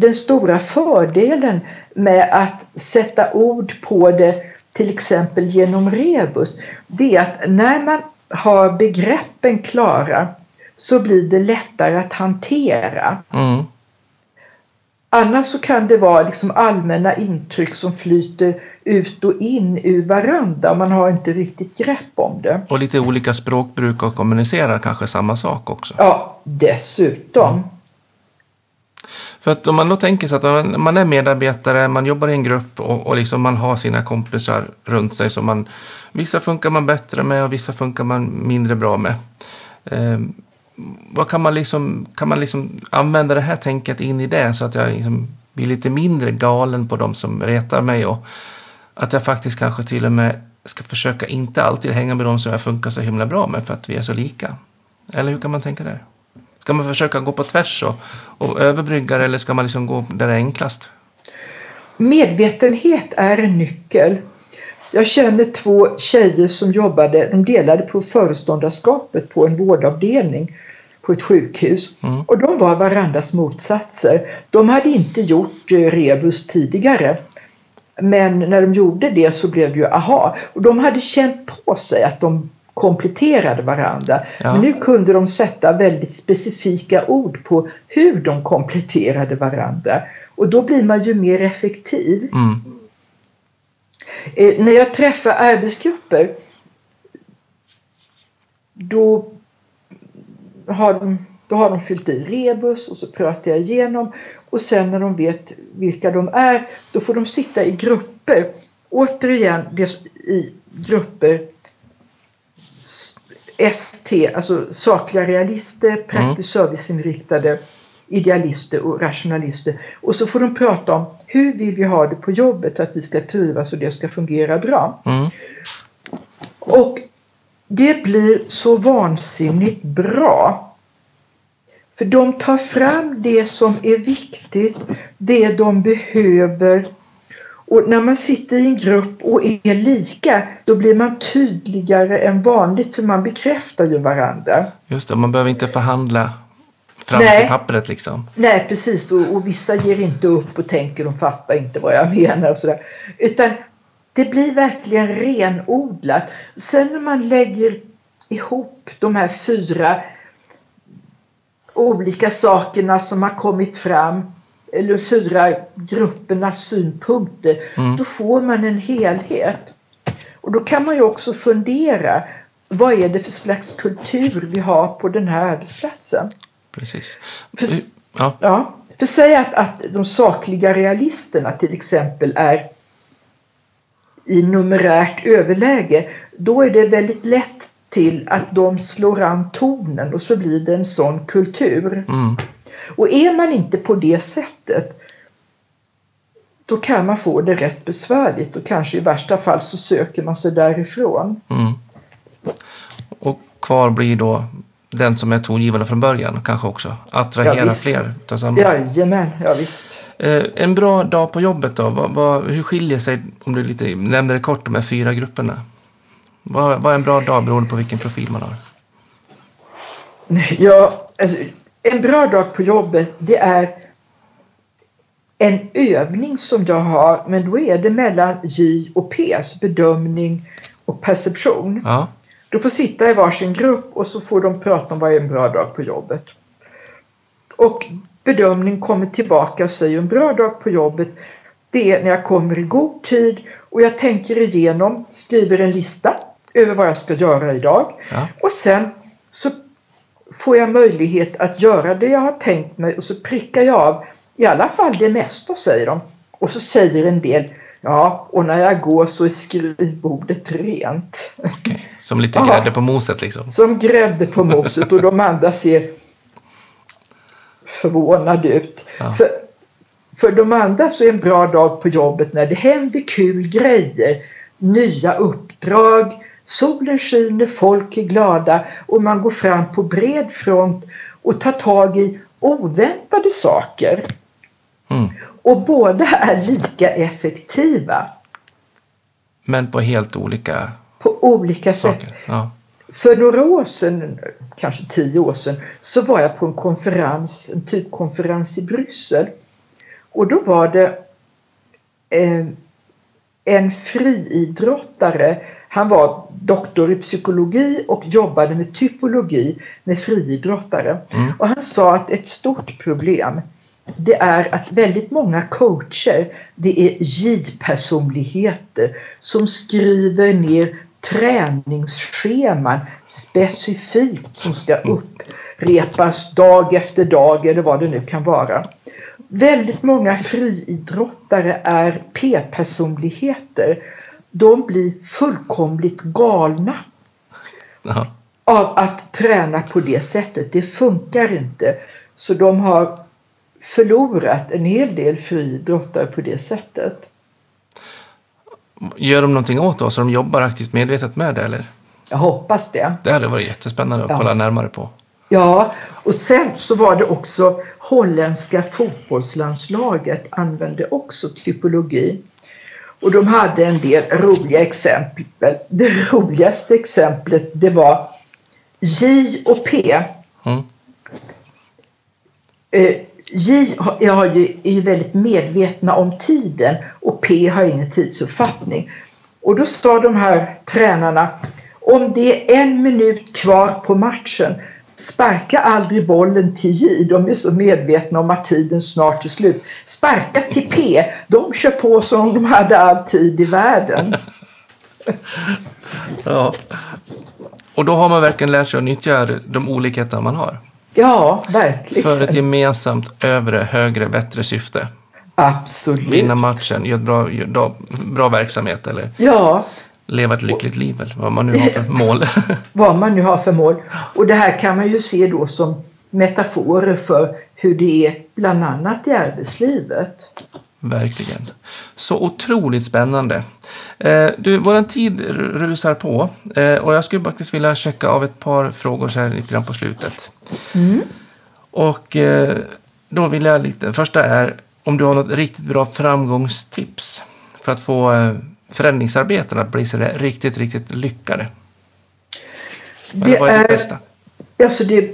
den stora fördelen med att sätta ord på det till exempel genom rebus, det är att när man har begreppen klara så blir det lättare att hantera. Mm. Annars så kan det vara liksom allmänna intryck som flyter ut och in ur varandra. Man har inte riktigt grepp om det. Och lite olika språkbruk och kommunicera kanske samma sak också. Ja, dessutom. Mm. För att om man då tänker sig att man är medarbetare, man jobbar i en grupp och, och liksom man har sina kompisar runt sig som man, vissa funkar man bättre med och vissa funkar man mindre bra med. Eh, vad kan man liksom, kan man liksom använda det här tänket in i det så att jag liksom blir lite mindre galen på de som retar mig och att jag faktiskt kanske till och med ska försöka inte alltid hänga med de som jag funkar så himla bra med för att vi är så lika. Eller hur kan man tänka där? Ska man försöka gå på tvärs och, och överbrygga det eller ska man liksom gå där det är enklast? Medvetenhet är en nyckel. Jag känner två tjejer som jobbade, de delade på föreståndarskapet på en vårdavdelning på ett sjukhus. Mm. Och de var varandras motsatser. De hade inte gjort eh, rebus tidigare. Men när de gjorde det så blev det ju aha. Och de hade känt på sig att de kompletterade varandra. Ja. Men nu kunde de sätta väldigt specifika ord på hur de kompletterade varandra. Och då blir man ju mer effektiv. Mm. Eh, när jag träffar arbetsgrupper då har, de, då har de fyllt i rebus och så pratar jag igenom och sen när de vet vilka de är då får de sitta i grupper. Återigen i grupper ST, alltså sakliga realister, praktiskt mm. serviceinriktade idealister och rationalister. Och så får de prata om hur vill vi ha det på jobbet att vi ska trivas och det ska fungera bra. Mm. Och det blir så vansinnigt bra. För de tar fram det som är viktigt, det de behöver. Och när man sitter i en grupp och är lika, då blir man tydligare än vanligt för man bekräftar ju varandra. Just det, man behöver inte förhandla fram Nej. till pappret liksom. Nej, precis. Och, och vissa ger inte upp och tänker de fattar inte vad jag menar och sådär. Utan det blir verkligen renodlat. Sen när man lägger ihop de här fyra olika sakerna som har kommit fram eller fyra gruppernas synpunkter, Mm. då får man en helhet. Och då kan man ju också fundera, vad är det för slags kultur vi har på den här arbetsplatsen? Precis. För, Ja. ja, för säg att, att de sakliga realisterna till exempel är i numerärt överläge, då är det väldigt lätt till att de slår an tonen och så blir det en sån kultur. Mm. Och är man inte på det sättet då kan man få det rätt besvärligt och kanske i värsta fall så söker man sig därifrån. Mm. Och kvar blir då den som är tongivande från början kanske också. Attrahera Ja, visst. fler av samma. Jajamän, ja visst. Eh, en bra dag på jobbet då? Vad, vad, hur skiljer sig, om du lite nämner det kort, de här fyra grupperna? Vad, vad är en bra dag beroende på vilken profil man har? Ja, alltså, en bra dag på jobbet det är en övning som jag har men då är det mellan J och P, alltså bedömning och perception. Ja. De får sitta i varsin grupp och så får de prata om vad är en bra dag på jobbet. Och bedömning kommer tillbaka och säger en bra dag på jobbet det är när jag kommer i god tid och jag tänker igenom, skriver en lista över vad jag ska göra idag. Ja. Och sen så får jag möjlighet att göra det jag har tänkt mig och så prickar jag av i alla fall det mesta säger de. Och så säger en del Ja, och när jag går så är skrivbordet rent. Okay. Som lite grädde på moset liksom? Som grädde på moset och de andra ser förvånade ut. Ja. För, för de andra så är en bra dag på jobbet när det händer kul grejer, nya uppdrag, solen skiner, folk är glada och man går fram på bred front och tar tag i oväntade saker. Mm. Och båda är lika effektiva. Men på helt olika På olika saker. sätt. Ja. För några år sedan, kanske tio år sedan, så var jag på en konferens, en typkonferens i Bryssel. Och då var det eh, en friidrottare. Han var doktor i psykologi och jobbade med typologi med friidrottare. Mm. Och han sa att ett stort problem det är att väldigt många coacher det är J-personligheter som skriver ner träningsscheman specifikt som ska upprepas dag efter dag eller vad det nu kan vara. Väldigt många friidrottare är P-personligheter. De blir fullkomligt galna Aha. av att träna på det sättet. Det funkar inte. Så de har förlorat en hel del friidrottare på det sättet. Gör de någonting åt det? Så de jobbar aktivt medvetet med det eller? Jag hoppas det. Det hade varit jättespännande att ja. kolla närmare på. Ja, och sen så var det också holländska fotbollslandslaget använde också typologi. Och de hade en del roliga exempel. Det roligaste exemplet det var J och P. Mm. Eh, J har ju, är ju väldigt medvetna om tiden och P har ingen tidsuppfattning. Och då sa de här tränarna om det är en minut kvar på matchen Sparka aldrig bollen till J. De är så medvetna om att tiden snart är slut. Sparka till P. De kör på som om de hade all tid i världen. ja. Och då har man verkligen lärt sig att nyttja de olikheter man har. Ja, verkligen. För ett gemensamt övre, högre, bättre syfte. Absolut. Vinna matchen, göra bra, gör bra verksamhet eller ja. Leva ett lyckligt liv eller vad man nu har för mål. vad man nu har för mål. Och det här kan man ju se då som metaforer för hur det är bland annat i arbetslivet. Verkligen. Så otroligt spännande. Eh, du, våran tid rusar på eh, och jag skulle faktiskt vilja checka av ett par frågor så här lite grann på slutet. Mm. Och eh, då vill jag lite, första är om du har något riktigt bra framgångstips för att få förändringsarbeten att bli så där riktigt, riktigt lyckade. Det vad är det bästa? Alltså det,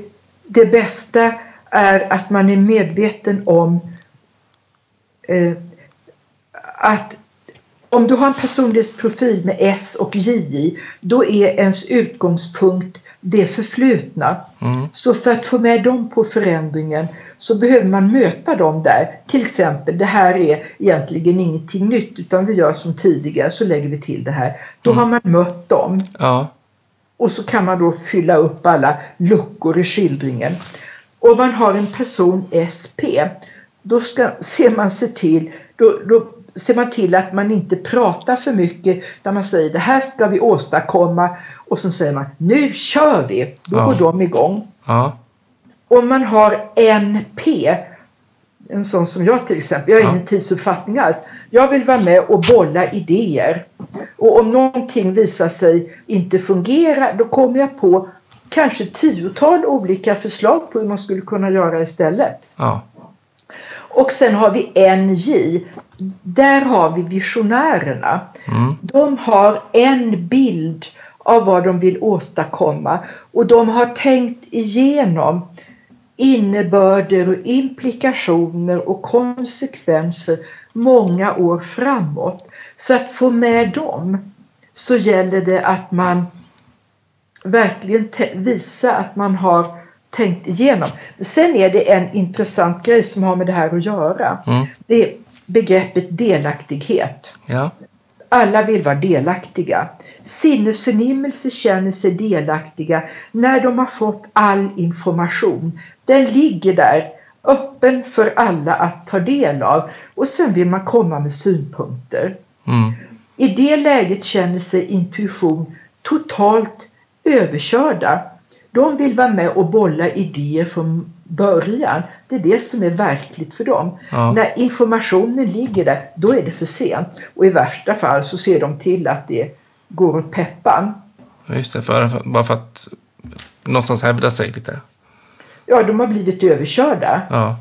det bästa är att man är medveten om eh, att om du har en personlighetsprofil med S och J då är ens utgångspunkt det förflutna. Mm. Så för att få med dem på förändringen så behöver man möta dem där. Till exempel, det här är egentligen ingenting nytt utan vi gör som tidigare så lägger vi till det här. Då mm. har man mött dem. Ja. Och så kan man då fylla upp alla luckor i skildringen. Om man har en person SP då ska, ser man se till då, då ser man till att man inte pratar för mycket där man säger det här ska vi åstadkomma och så säger man nu kör vi. Då ja. går de igång. Ja. Om man har NP, en sån som jag till exempel, jag har ja. ingen tidsuppfattning alls. Jag vill vara med och bolla idéer. Och om någonting visar sig inte fungera då kommer jag på kanske tiotal olika förslag på hur man skulle kunna göra istället. Ja. Och sen har vi NJ. Där har vi visionärerna. Mm. De har en bild av vad de vill åstadkomma och de har tänkt igenom innebörder och implikationer och konsekvenser många år framåt. Så att få med dem så gäller det att man verkligen visar att man har tänkt igenom. Sen är det en intressant grej som har med det här att göra. Mm. Det begreppet delaktighet. Ja. Alla vill vara delaktiga. Sinnesförnimmelse känner sig delaktiga när de har fått all information. Den ligger där öppen för alla att ta del av och sen vill man komma med synpunkter. Mm. I det läget känner sig intuition totalt överkörda. De vill vara med och bolla idéer från början. Det är det som är verkligt för dem. Ja. När informationen ligger där, då är det för sent. Och i värsta fall så ser de till att det går åt peppan. Just det, för, bara för att någonstans hävda sig lite. Ja, de har blivit överkörda. Ja.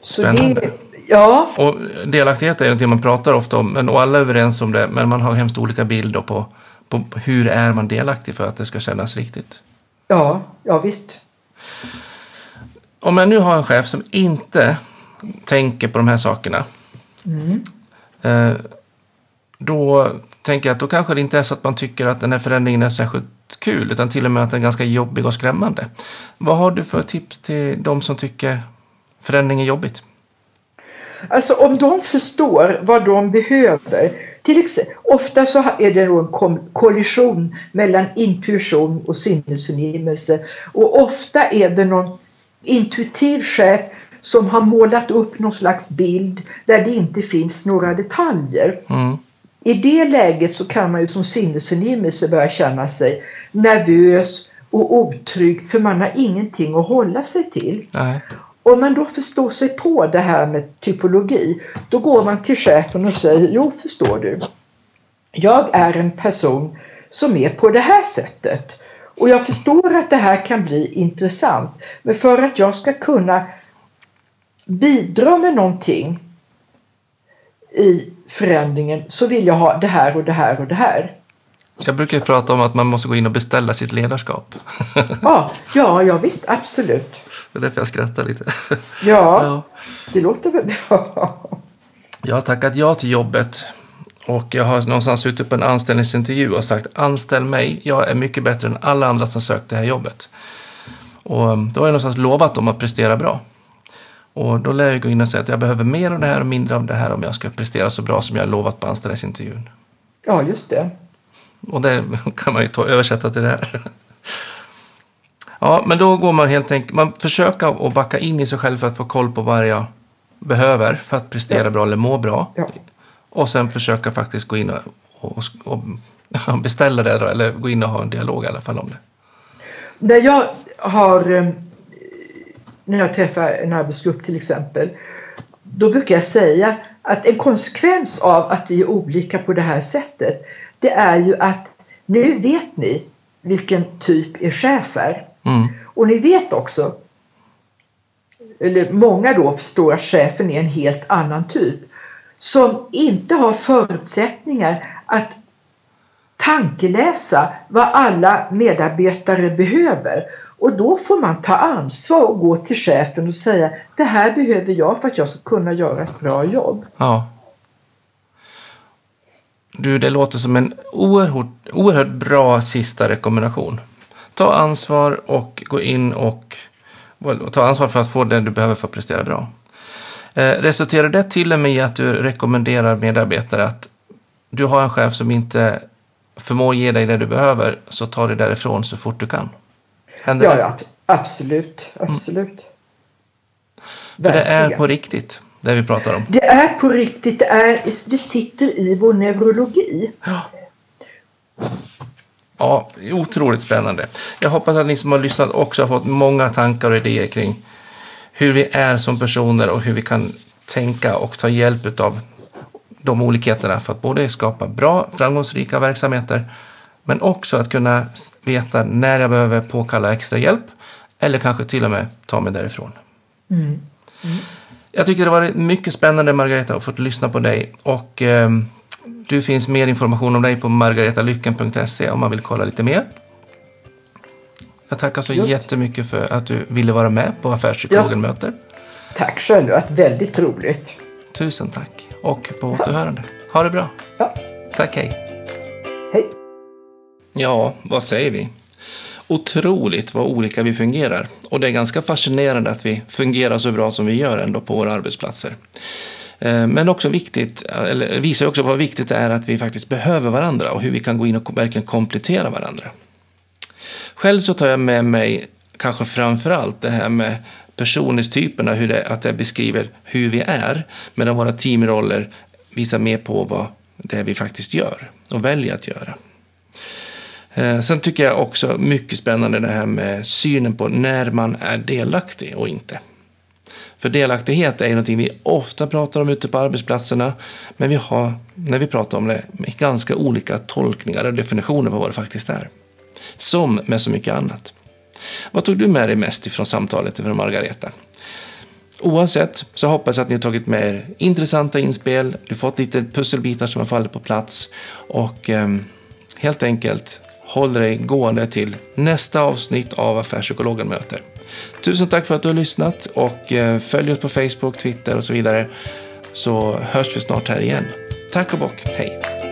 Spännande. Det, ja. Och delaktighet är någonting man pratar ofta om, men, och alla är överens om det, men man har hemskt olika bilder på, på hur är man delaktig för att det ska kännas riktigt. Ja, ja visst. Om jag nu har en chef som inte tänker på de här sakerna, mm. eh, då tänker jag att då kanske det inte är så att man tycker att den här förändringen är särskilt kul, utan till och med att den är ganska jobbig och skrämmande. Vad har du för tips till de som tycker förändring är jobbigt? Alltså om de förstår vad de behöver. Till exempel, ofta så är det en kollision mellan intuition och sinnesförnimmelse. Och ofta är det någon intuitiv chef som har målat upp någon slags bild där det inte finns några detaljer. Mm. I det läget så kan man ju som sinnesförnimmelse börja känna sig nervös och otrygg för man har ingenting att hålla sig till. Nej. Om man då förstår sig på det här med typologi, då går man till chefen och säger, jo förstår du, jag är en person som är på det här sättet. Och jag förstår att det här kan bli intressant. Men för att jag ska kunna bidra med någonting i förändringen så vill jag ha det här och det här och det här. Jag brukar prata om att man måste gå in och beställa sitt ledarskap. ja, ja, ja visst, absolut. Det är därför jag skrattar lite. Ja, ja. det låter väl bra. Jag har tackat ja till jobbet och jag har någonstans suttit på en anställningsintervju och sagt anställ mig, jag är mycket bättre än alla andra som sökt det här jobbet. Och um, då har jag någonstans lovat dem att prestera bra. Och då lär jag gå in och säga att jag behöver mer av det här och mindre av det här om jag ska prestera så bra som jag har lovat på anställningsintervjun. Ja, just det. Och det kan man ju ta, översätta till det här. Ja, men då går man helt enkelt, man försöker att backa in i sig själv för att få koll på vad jag behöver för att prestera ja. bra eller må bra. Ja. Och sen försöka faktiskt gå in och, och, och beställa det då, eller gå in och ha en dialog i alla fall om det. När jag har, eh, när jag träffar en arbetsgrupp till exempel, då brukar jag säga att en konsekvens av att vi är olika på det här sättet, det är ju att nu vet ni vilken typ er chef är. Mm. Och ni vet också, eller många då förstår att chefen är en helt annan typ som inte har förutsättningar att tankeläsa vad alla medarbetare behöver. Och då får man ta ansvar och gå till chefen och säga det här behöver jag för att jag ska kunna göra ett bra jobb. Ja. Du, det låter som en oerhört, oerhört bra sista rekommendation. Ta ansvar och gå in och, och ta ansvar för att få det du behöver för att prestera bra. Eh, resulterar det till och med i att du rekommenderar medarbetare att du har en chef som inte förmår ge dig det du behöver, så ta det därifrån så fort du kan? Händer ja, det? ja, absolut. absolut. Mm. För det är på riktigt, det vi pratar om. Det är på riktigt, det, är, det sitter i vår neurologi. Ja. Ja, otroligt spännande. Jag hoppas att ni som har lyssnat också har fått många tankar och idéer kring hur vi är som personer och hur vi kan tänka och ta hjälp av de olikheterna för att både skapa bra, framgångsrika verksamheter men också att kunna veta när jag behöver påkalla extra hjälp eller kanske till och med ta mig därifrån. Mm. Mm. Jag tycker det var mycket spännande Margareta att få lyssna på dig och eh, du finns mer information om dig på margaretalycken.se om man vill kolla lite mer. Jag tackar så Just. jättemycket för att du ville vara med på Affärspsykologen ja. möter. Tack själv, det varit väldigt roligt. Tusen tack och på återhörande. Ha det bra. Ja. Tack, hej. Hej. Ja, vad säger vi? Otroligt vad olika vi fungerar. Och det är ganska fascinerande att vi fungerar så bra som vi gör ändå på våra arbetsplatser. Eh, men också viktigt, eller visar också vad viktigt det är att vi faktiskt behöver varandra och hur vi kan gå in och verkligen komplettera varandra. Själv så tar jag med mig kanske framför allt det här med personlighetstyperna, hur det, att det beskriver hur vi är, medan våra teamroller visar mer på vad det är vi faktiskt gör och väljer att göra. Eh, sen tycker jag också mycket spännande det här med synen på när man är delaktig och inte. För delaktighet är ju någonting vi ofta pratar om ute på arbetsplatserna, men vi har, när vi pratar om det, ganska olika tolkningar och definitioner på vad det faktiskt är. Som med så mycket annat. Vad tog du med dig mest ifrån samtalet med Margareta? Oavsett så hoppas jag att ni har tagit med er intressanta inspel, du fått lite pusselbitar som har fallit på plats och eh, helt enkelt håller dig gående till nästa avsnitt av Affärspsykologen möter. Tusen tack för att du har lyssnat och eh, följ oss på Facebook, Twitter och så vidare så hörs vi snart här igen. Tack och bock, hej!